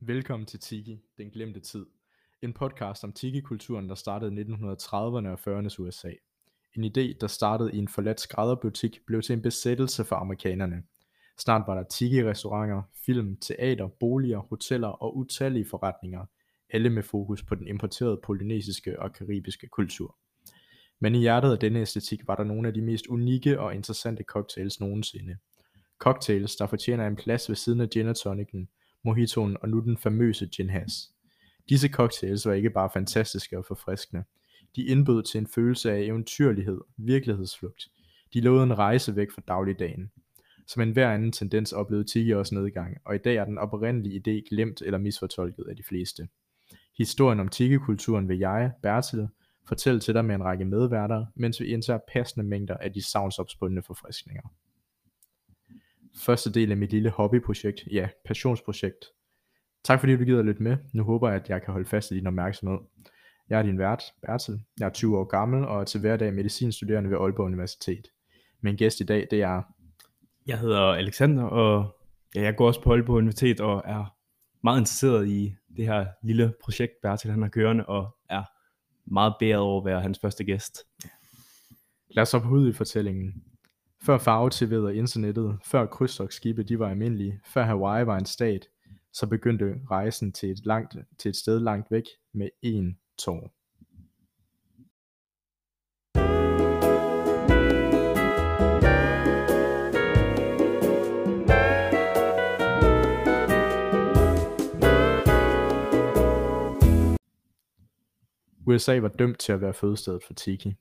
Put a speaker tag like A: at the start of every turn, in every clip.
A: Velkommen til Tiki, den glemte tid. En podcast om Tiki-kulturen, der startede i 1930'erne og 40'ernes USA. En idé, der startede i en forladt skrædderbutik, blev til en besættelse for amerikanerne. Snart var der Tiki-restauranter, film, teater, boliger, hoteller og utallige forretninger, alle med fokus på den importerede polynesiske og karibiske kultur. Men i hjertet af denne æstetik var der nogle af de mest unikke og interessante cocktails nogensinde. Cocktails, der fortjener en plads ved siden af gin og tonicen, mojitoen og nu den famøse gin has. Disse cocktails var ikke bare fantastiske og forfriskende. De indbød til en følelse af eventyrlighed, virkelighedsflugt. De lovede en rejse væk fra dagligdagen. Som en hver anden tendens oplevede Tiki også nedgang, og i dag er den oprindelige idé glemt eller misfortolket af de fleste. Historien om Tiki-kulturen vil jeg, Bertil, fortælle til dig med en række medværter, mens vi indtager passende mængder af de savnsopspundne forfriskninger. Første del af mit lille hobbyprojekt, ja, passionsprojekt. Tak fordi du gider at lytte med. Nu håber jeg, at jeg kan holde fast i din opmærksomhed. Jeg er din vært, Bertel. Jeg er 20 år gammel og er til hverdag medicinstuderende ved Aalborg Universitet. Min gæst i dag, det er...
B: Jeg hedder Alexander, og ja, jeg går også på Aalborg Universitet og er meget interesseret i det her lille projekt, Bertil han har kørende, og er meget bæret over at være hans første gæst.
A: Lad os hoppe ud i fortællingen. Før farve-tv'et og internettet, før krydstogsskibe de var almindelige, før Hawaii var en stat, så begyndte rejsen til et, langt, til et sted langt væk med én tår. USA var dømt til at være fødestedet for Tiki.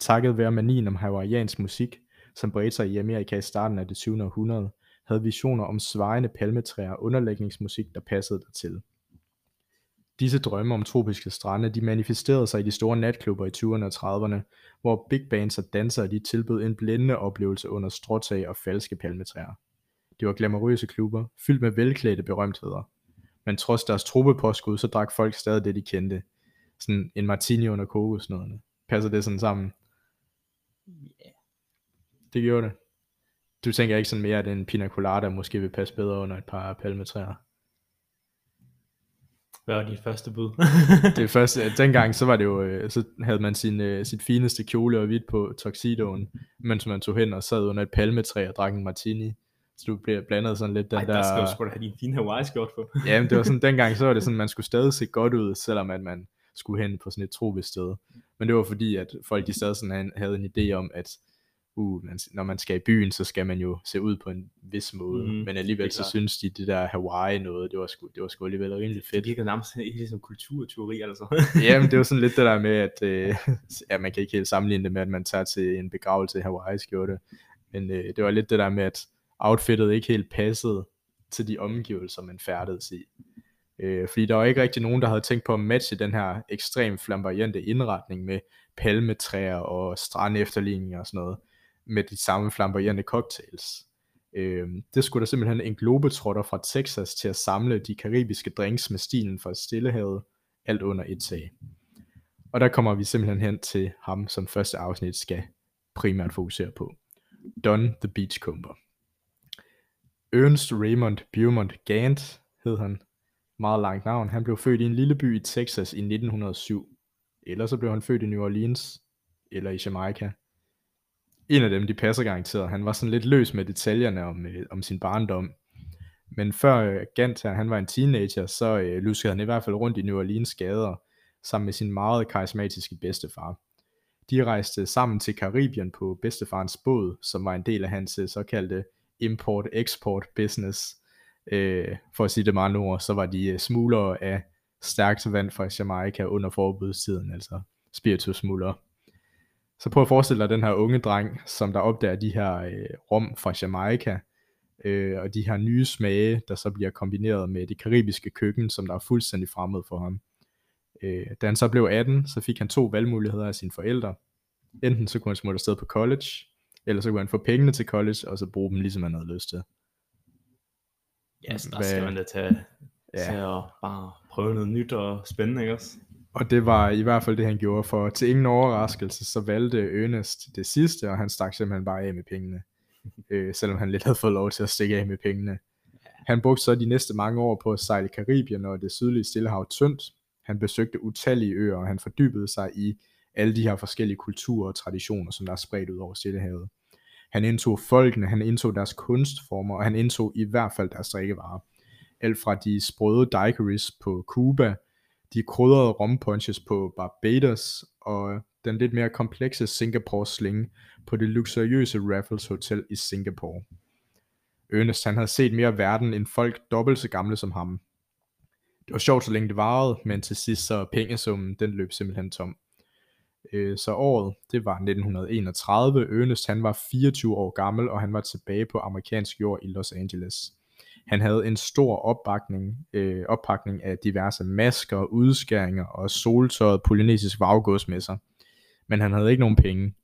A: Takket være manien om hawaiiansk musik, som bredte sig i Amerika i starten af det 20. århundrede, havde visioner om svejende palmetræer og underlægningsmusik, der passede dertil. Disse drømme om tropiske strande, de manifesterede sig i de store natklubber i 20'erne og 30'erne, hvor big bands og dansere de tilbød en blændende oplevelse under stråtag og falske palmetræer. Det var glamourøse klubber, fyldt med velklædte berømtheder. Men trods deres trupepåskud, så drak folk stadig det, de kendte. Sådan en martini under kokosnødderne. Passer det sådan sammen? Det gjorde det. Du tænker ikke sådan mere, at en pina colada måske vil passe bedre under et par palmetræer?
B: Hvad var dit første bud?
A: det første, dengang så var det jo, øh, så havde man sin, uh, sit fineste kjole og hvidt på tuxedoen, mens man tog hen og sad under et palmetræ og drak en martini. Så du blev blandet sådan lidt den
B: Ej,
A: der...
B: der skal du sgu da have din fine Hawaii skjort på.
A: ja, men det var sådan, dengang så var det sådan, man skulle stadig se godt ud, selvom at man skulle hen på sådan et tropisk sted. Men det var fordi, at folk de stadig sådan havde en idé om, at uh, man, når man skal i byen, så skal man jo se ud på en vis måde. Mm, men
B: det
A: alligevel så synes de, det der Hawaii noget, det var sgu, det var sgu alligevel rimelig
B: Det
A: fedt.
B: virker nærmest helt som kulturteori, altså.
A: Jamen, det var sådan lidt det der med, at øh, ja, man kan ikke helt sammenligne det med, at man tager til en begravelse i Hawaii skjorte. Men øh, det var lidt det der med, at outfittet ikke helt passede til de omgivelser, man færdedes i. Øh, fordi der var ikke rigtig nogen, der havde tænkt på at matche den her ekstremt flamboyante indretning med palmetræer og strandefterligninger og sådan noget, med de samme flamboyerende cocktails. Øh, det skulle der simpelthen en globetrotter fra Texas til at samle de karibiske drinks med stilen fra Stillehavet, alt under et tag. Og der kommer vi simpelthen hen til ham, som første afsnit skal primært fokusere på. Don the Beachcomber. Ernst Raymond Beaumont Gant hed han. Meget langt navn. Han blev født i en lille by i Texas i 1907. Eller så blev han født i New Orleans. Eller i Jamaica. En af dem, de passer garanteret. Han var sådan lidt løs med detaljerne om, øh, om sin barndom. Men før øh, Gant her, han var en teenager, så øh, luskede han i hvert fald rundt i New Orleans gader, sammen med sin meget karismatiske bedstefar. De rejste sammen til Karibien på bedstefarens båd, som var en del af hans øh, såkaldte import-export business. Øh, for at sige det meget ord, så var de øh, smuglere af stærkt vand fra Jamaica under forbudstiden, altså spiritussmuglere. Så prøv at forestille dig den her unge dreng, som der opdager de her øh, rom fra Jamaica, øh, og de her nye smage, der så bliver kombineret med det karibiske køkken, som der er fuldstændig fremmed for ham. Øh, da han så blev 18, så fik han to valgmuligheder af sine forældre. Enten så kunne han smutte afsted på college, eller så kunne han få pengene til college, og så bruge dem ligesom han havde lyst til.
B: Ja, så der
A: Hvad-
B: skal man da tage
A: Ja.
B: til at bare prøve noget nyt og spændende, ikke også?
A: Og det var i hvert fald det, han gjorde, for til ingen overraskelse, så valgte Ernest det sidste, og han stak simpelthen bare af med pengene. øh, selvom han lidt havde fået lov til at stikke af med pengene. Han brugte så de næste mange år på at sejle Karibien og det sydlige Stillehav tyndt. Han besøgte utallige øer, og han fordybede sig i alle de her forskellige kulturer og traditioner, som der er spredt ud over Stillehavet. Han indtog folkene, han indtog deres kunstformer, og han indtog i hvert fald deres drikkevarer. Alt fra de sprøde daiquiris på Cuba, de krydrede rompunches på Barbados, og den lidt mere komplekse Singapore sling på det luksuriøse Raffles Hotel i Singapore. Ernest han havde set mere verden end folk dobbelt så gamle som ham. Det var sjovt, så længe det varede, men til sidst så pengesummen, den løb simpelthen tom. Øh, så året, det var 1931. Ernest han var 24 år gammel, og han var tilbage på amerikansk jord i Los Angeles. Han havde en stor opbakning, øh, oppakning af diverse masker, udskæringer og soltøjet polynesisk vaggods med sig. Men han havde ikke nogen penge.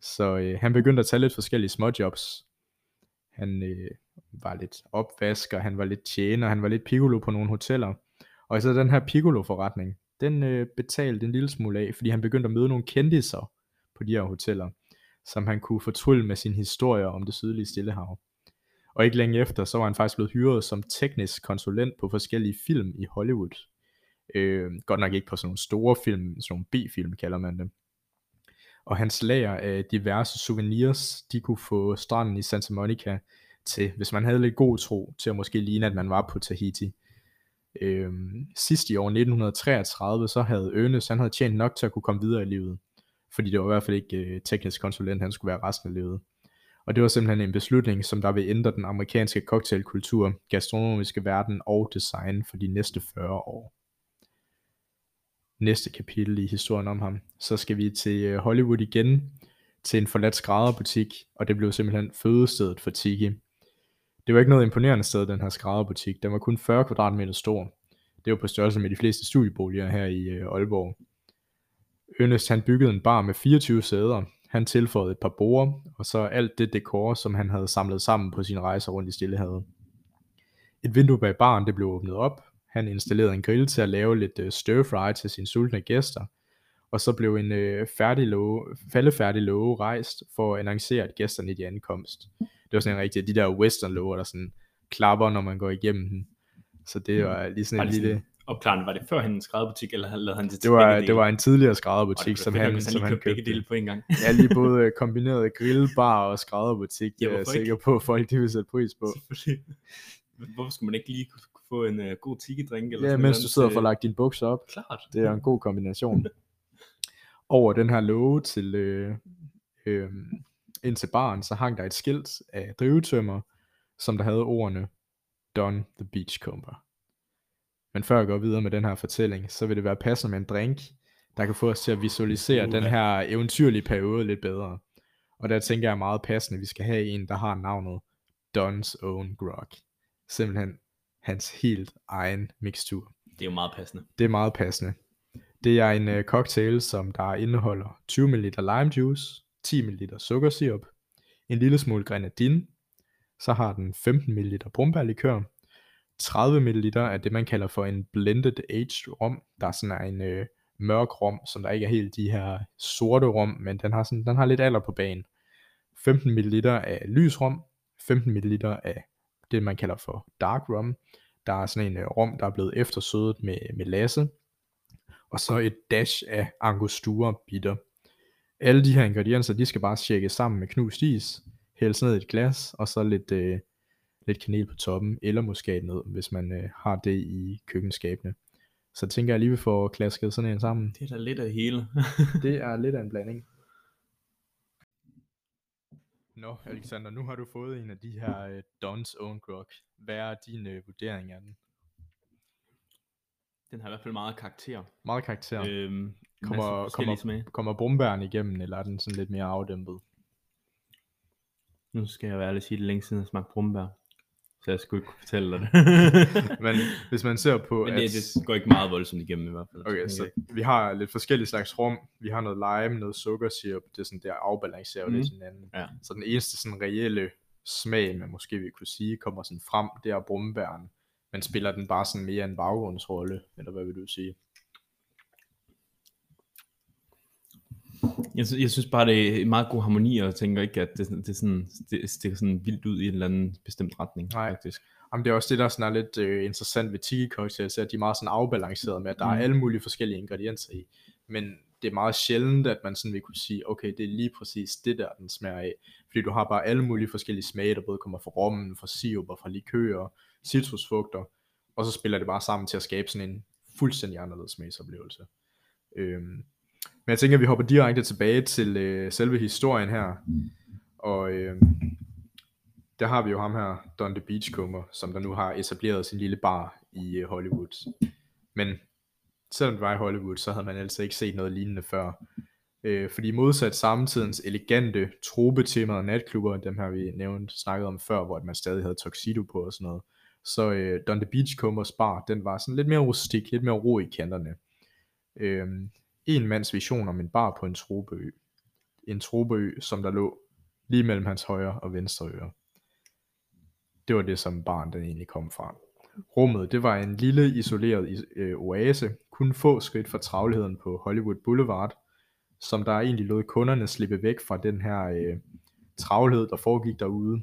A: Så øh, han begyndte at tage lidt forskellige småjobs. Han øh, var lidt opvasker, han var lidt tjener, han var lidt piccolo på nogle hoteller. Og så den her piccolo-forretning, den øh, betalte en lille smule af, fordi han begyndte at møde nogle kendiser på de her hoteller, som han kunne fortrylle med sin historie om det sydlige Stillehav. Og ikke længe efter, så var han faktisk blevet hyret som teknisk konsulent på forskellige film i Hollywood. Øh, godt nok ikke på sådan nogle store film, sådan nogle B-film kalder man det. Og hans lager af diverse souvenirs, de kunne få stranden i Santa Monica til, hvis man havde lidt god tro, til at måske ligne, at man var på Tahiti. Øhm, sidst i år 1933, så havde Ernest, han havde tjent nok til at kunne komme videre i livet. Fordi det var i hvert fald ikke øh, teknisk konsulent, han skulle være resten af livet. Og det var simpelthen en beslutning, som der vil ændre den amerikanske cocktailkultur, gastronomiske verden og design for de næste 40 år. Næste kapitel i historien om ham. Så skal vi til øh, Hollywood igen, til en forladt skrædderbutik, og det blev simpelthen fødestedet for Tiki. Det var ikke noget imponerende sted, den her skrædderbutik. Den var kun 40 kvadratmeter stor. Det var på størrelse med de fleste studieboliger her i øh, Aalborg. Ernest han byggede en bar med 24 sæder. Han tilføjede et par borde, og så alt det dekor, som han havde samlet sammen på sine rejser rundt i Stillehavet. Et vindue bag baren det blev åbnet op. Han installerede en grill til at lave lidt øh, stir fry til sine sultne gæster. Og så blev en øh, færdig låge, faldefærdig låge rejst for at annoncere, at gæsterne i de ankomst det var sådan en rigtig, de der western lover, der sådan klapper, når man går igennem den. Så det mm. var lige sådan en lille...
B: Opklarende, var det før han en skrædderbutik, eller lavede han det
A: til det var, det var en tidligere skrædderbutik, som han,
B: som han købte. begge dele på en gang.
A: ja, lige både kombineret grillbar og skrædderbutik, er jeg sikker på, at folk de vil sætte pris på.
B: Hvorfor skulle man ikke lige kunne få en uh, god tiki-drink?
A: Eller ja, mens du sidder og får lagt dine bukser op.
B: Klart.
A: Det er en god kombination. Over den her låge til øh, øh, ind til baren, så hang der et skilt af drivetømmer, som der havde ordene Don the Beachcomber. Men før jeg går videre med den her fortælling, så vil det være passende med en drink, der kan få os til at visualisere uh, den her eventyrlige periode lidt bedre. Og der tænker jeg meget passende, at vi skal have en, der har navnet Don's Own Grog. Simpelthen hans helt egen mixtur.
B: Det er jo meget passende.
A: Det er meget passende. Det er en uh, cocktail, som der indeholder 20 ml lime juice, 10 ml sukkersirup, en lille smule grenadine, så har den 15 ml brumbærlikør, 30 ml af det man kalder for en blended aged rom, der er sådan en øh, mørk rom, som der ikke er helt de her sorte rom, men den har, sådan, den har lidt alder på banen. 15 ml af lys rom, 15 ml af det man kalder for dark rum, der er sådan en øh, rom, der er blevet eftersødet med, med lasse, og så et dash af angostura bitter. Alle de her ingredienser, de skal bare tjekkes sammen med knust is, hældes ned i et glas, og så lidt, øh, lidt kanel på toppen, eller muskat ned, hvis man øh, har det i køkkenskabene. Så tænker jeg lige, vi får klasket sådan en sammen.
B: Det er da lidt af hele.
A: det er lidt af en blanding. Nå, Alexander, nu har du fået en af de her uh, Don's Own Grog. Hvad er din uh, vurdering af den?
B: Den har i hvert fald meget karakter.
A: Meget karakter. Øhm, Kommer, kommer, kommer bombæren igennem, eller er den sådan lidt mere afdæmpet?
B: Nu skal jeg være ærlig sige, det længe siden jeg smagt brumbær. Så jeg skulle ikke kunne fortælle dig det.
A: Men hvis man ser på...
B: Men det, at... det går ikke meget voldsomt igennem i hvert fald.
A: Okay, så vi har lidt forskellige slags rum. Vi har noget lime, noget sukkersirup. Det er sådan der afbalancerer mm. det hinanden. Ja. Så den eneste sådan reelle smag, man måske vi kunne sige, kommer sådan frem, det er brumbæren. Men spiller den bare sådan mere en baggrundsrolle, eller hvad vil du sige?
B: Jeg, jeg synes bare, det er en meget god harmoni, og jeg tænker ikke, at det, det, er sådan, det stikker sådan vildt ud i en eller anden bestemt retning,
A: Nej.
B: faktisk.
A: Jamen, det er også det, der sådan er lidt øh, interessant ved tiki cocktails, at de er meget sådan afbalancerede med, at der mm. er alle mulige forskellige ingredienser i. Men det er meget sjældent, at man sådan vil kunne sige, okay, det er lige præcis det der, den smager af. Fordi du har bare alle mulige forskellige smage, der både kommer fra rommen, fra sirup fra likører, citrusfrugter, og så spiller det bare sammen til at skabe sådan en fuldstændig anderledes smagsoplevelse. Øhm, men jeg tænker, at vi hopper direkte tilbage til øh, selve historien her. Og øh, der har vi jo ham her, Don the Beachcomber, som der nu har etableret sin lille bar i øh, Hollywood. Men selvom det var i Hollywood, så havde man altså ikke set noget lignende før. Øh, fordi modsat samtidens elegante, trobetemaede natklubber, dem har vi nævnt, snakket om før, hvor man stadig havde tuxedo på og sådan noget, så øh, Don the Beachcombers bar, den var sådan lidt mere rustik, lidt mere ro i kanterne. Øh, en mands vision om en bar på en trobeø. En trobeø, som der lå lige mellem hans højre og venstre øre. Det var det, som barn den egentlig kom fra. Rummet, det var en lille isoleret øh, oase, kun få skridt fra travlheden på Hollywood Boulevard, som der egentlig lod kunderne slippe væk fra den her øh, travlhed, der foregik derude,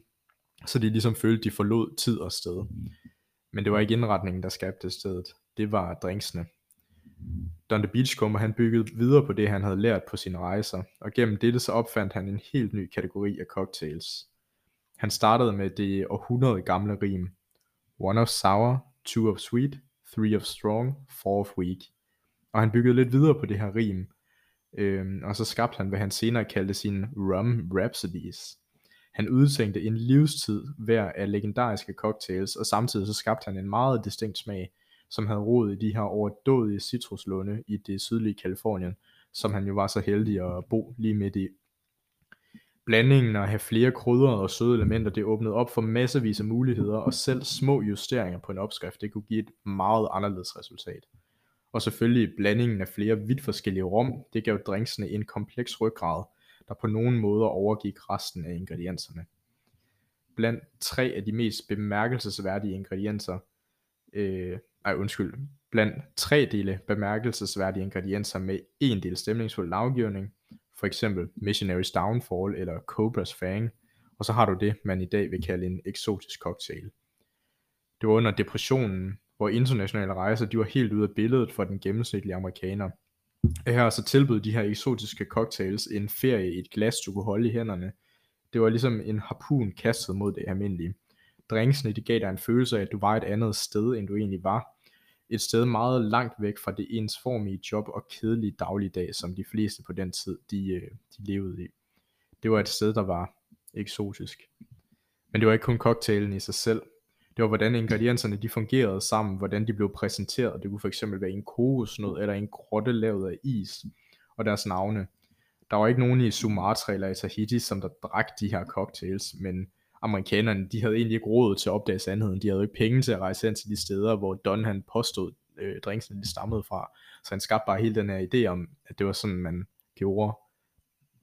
A: så de ligesom følte, de forlod tid og sted. Men det var ikke indretningen, der skabte stedet. Det var drinksene. Don the Beachcomber han byggede videre på det, han havde lært på sine rejser, og gennem dette så opfandt han en helt ny kategori af cocktails. Han startede med det århundrede gamle rim. One of sour, two of sweet, three of strong, four of weak. Og han byggede lidt videre på det her rim, øhm, og så skabte han, hvad han senere kaldte sine rum rhapsodies. Han udtænkte en livstid hver af legendariske cocktails, og samtidig så skabte han en meget distinkt smag, som havde rod i de her overdådige citruslunde i det sydlige Kalifornien, som han jo var så heldig at bo lige midt i. Blandingen af at have flere krydder og søde elementer, det åbnede op for massevis af muligheder, og selv små justeringer på en opskrift, det kunne give et meget anderledes resultat. Og selvfølgelig blandingen af flere vidt forskellige rom, det gav drinksene en kompleks ryggrad, der på nogen måder overgik resten af ingredienserne. Blandt tre af de mest bemærkelsesværdige ingredienser, øh, nej undskyld, blandt tre dele bemærkelsesværdige ingredienser med en del stemningsfuld navgivning, for eksempel Missionary's Downfall eller Cobra's Fang, og så har du det, man i dag vil kalde en eksotisk cocktail. Det var under depressionen, hvor internationale rejser de var helt ude af billedet for den gennemsnitlige amerikaner. Her så tilbød de her eksotiske cocktails en ferie i et glas, du kunne holde i hænderne. Det var ligesom en harpun kastet mod det almindelige. Drinksene de gav dig en følelse af, at du var et andet sted, end du egentlig var. Et sted meget langt væk fra det ensformige job og kedelige dagligdag, som de fleste på den tid, de, øh, de levede i. Det var et sted, der var eksotisk. Men det var ikke kun cocktailen i sig selv. Det var hvordan ingredienserne de fungerede sammen, hvordan de blev præsenteret. Det kunne fx være en kokosnød eller en grotte lavet af is, og deres navne. Der var ikke nogen i Sumatra eller i Tahiti, som der drak de her cocktails, men amerikanerne, de havde egentlig ikke råd til at opdage sandheden. De havde ikke penge til at rejse hen til de steder, hvor Don han påstod, øh, drinksene de stammede fra. Så han skabte bare hele den her idé om, at det var sådan, man gjorde,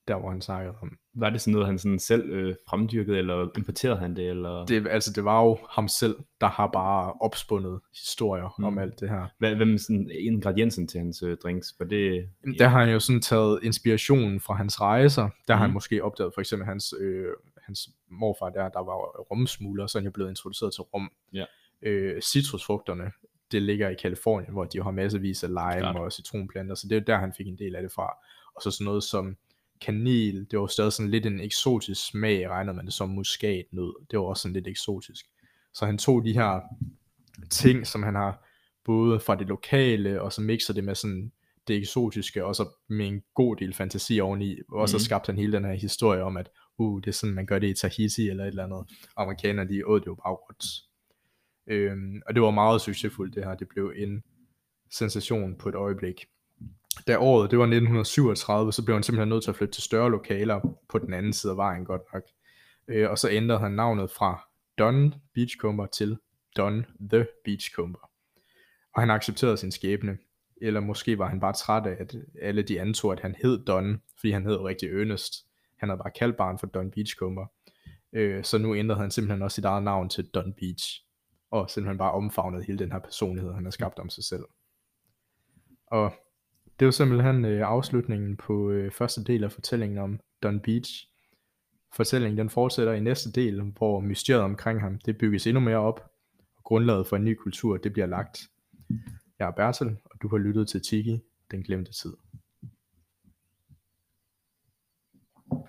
A: der hvor han snakkede om.
B: Var det sådan noget, han sådan selv øh, fremdyrkede, eller importerede han det? Eller?
A: Det, altså, det var jo ham selv, der har bare opspundet historier mm. om alt det her.
B: Hvad, med sådan ingrediensen til hans øh, drinks? Var det...
A: Der har han jo sådan taget inspirationen fra hans rejser. Der mm. har han mm. måske opdaget for eksempel hans øh, hans morfar der, der var rumsmugler, så han er blevet introduceret til rum.
B: Ja.
A: Øh, citrusfrugterne, det ligger i Kalifornien, hvor de har masservis af lime Klart. og citronplanter, så det er der, han fik en del af det fra. Og så sådan noget som kanel, det var stadig sådan lidt en eksotisk smag, regnede man det som muskatnød. Det var også sådan lidt eksotisk. Så han tog de her ting, som han har både fra det lokale, og så mixer det med sådan det eksotiske, og så med en god del fantasi oveni, og så mm. skabte han hele den her historie om, at uh, det er sådan, man gør det i Tahiti eller et eller andet. Amerikanerne, de åd det jo bare råt. Øhm, og det var meget succesfuldt det her, det blev en sensation på et øjeblik. Da året, det var 1937, så blev han simpelthen nødt til at flytte til større lokaler på den anden side af vejen godt nok. Øh, og så ændrede han navnet fra Don Beachcomber til Don the Beachcomber. Og han accepterede sin skæbne. Eller måske var han bare træt af, at alle de antog, at han hed Don, fordi han hed rigtig Ernest. Han havde bare kaldt barn for Don Beachcomber. Øh, så nu ændrede han simpelthen også sit eget navn til Don Beach. Og simpelthen bare omfavnede hele den her personlighed, han har skabt om sig selv. Og det var simpelthen øh, afslutningen på øh, første del af fortællingen om Don Beach. Fortællingen den fortsætter i næste del, hvor mysteriet omkring ham det bygges endnu mere op. grundlaget for en ny kultur, det bliver lagt. Jeg er Bertel, og du har lyttet til Tiki, den glemte tid.